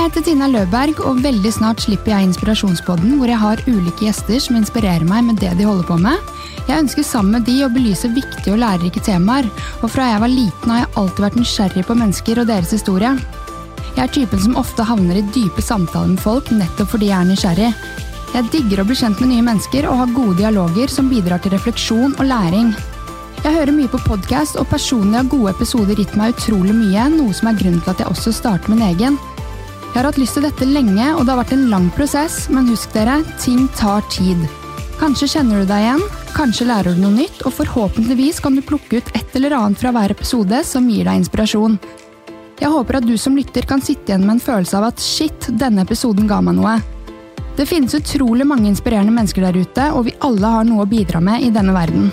jeg heter Tina Løberg, og veldig snart slipper jeg Inspirasjonspodden, hvor jeg har ulike gjester som inspirerer meg med det de holder på med. Jeg ønsker sammen med de å belyse viktige og lærerike temaer, og fra jeg var liten har jeg alltid vært nysgjerrig på mennesker og deres historie. Jeg er typen som ofte havner i dype samtaler med folk nettopp fordi jeg er nysgjerrig. Jeg digger å bli kjent med nye mennesker og ha gode dialoger som bidrar til refleksjon og læring. Jeg hører mye på podkast, og personlig har gode episoder gitt meg utrolig mye, noe som er grunnen til at jeg også starter min egen. Jeg har hatt lyst til dette lenge, og det har vært en lang prosess, men husk dere, ting tar tid. Kanskje kjenner du deg igjen, kanskje lærer du noe nytt, og forhåpentligvis kan du plukke ut et eller annet fra hver episode som gir deg inspirasjon. Jeg håper at du som lytter kan sitte igjen med en følelse av at shit, denne episoden ga meg noe. Det finnes utrolig mange inspirerende mennesker der ute, og vi alle har noe å bidra med i denne verden.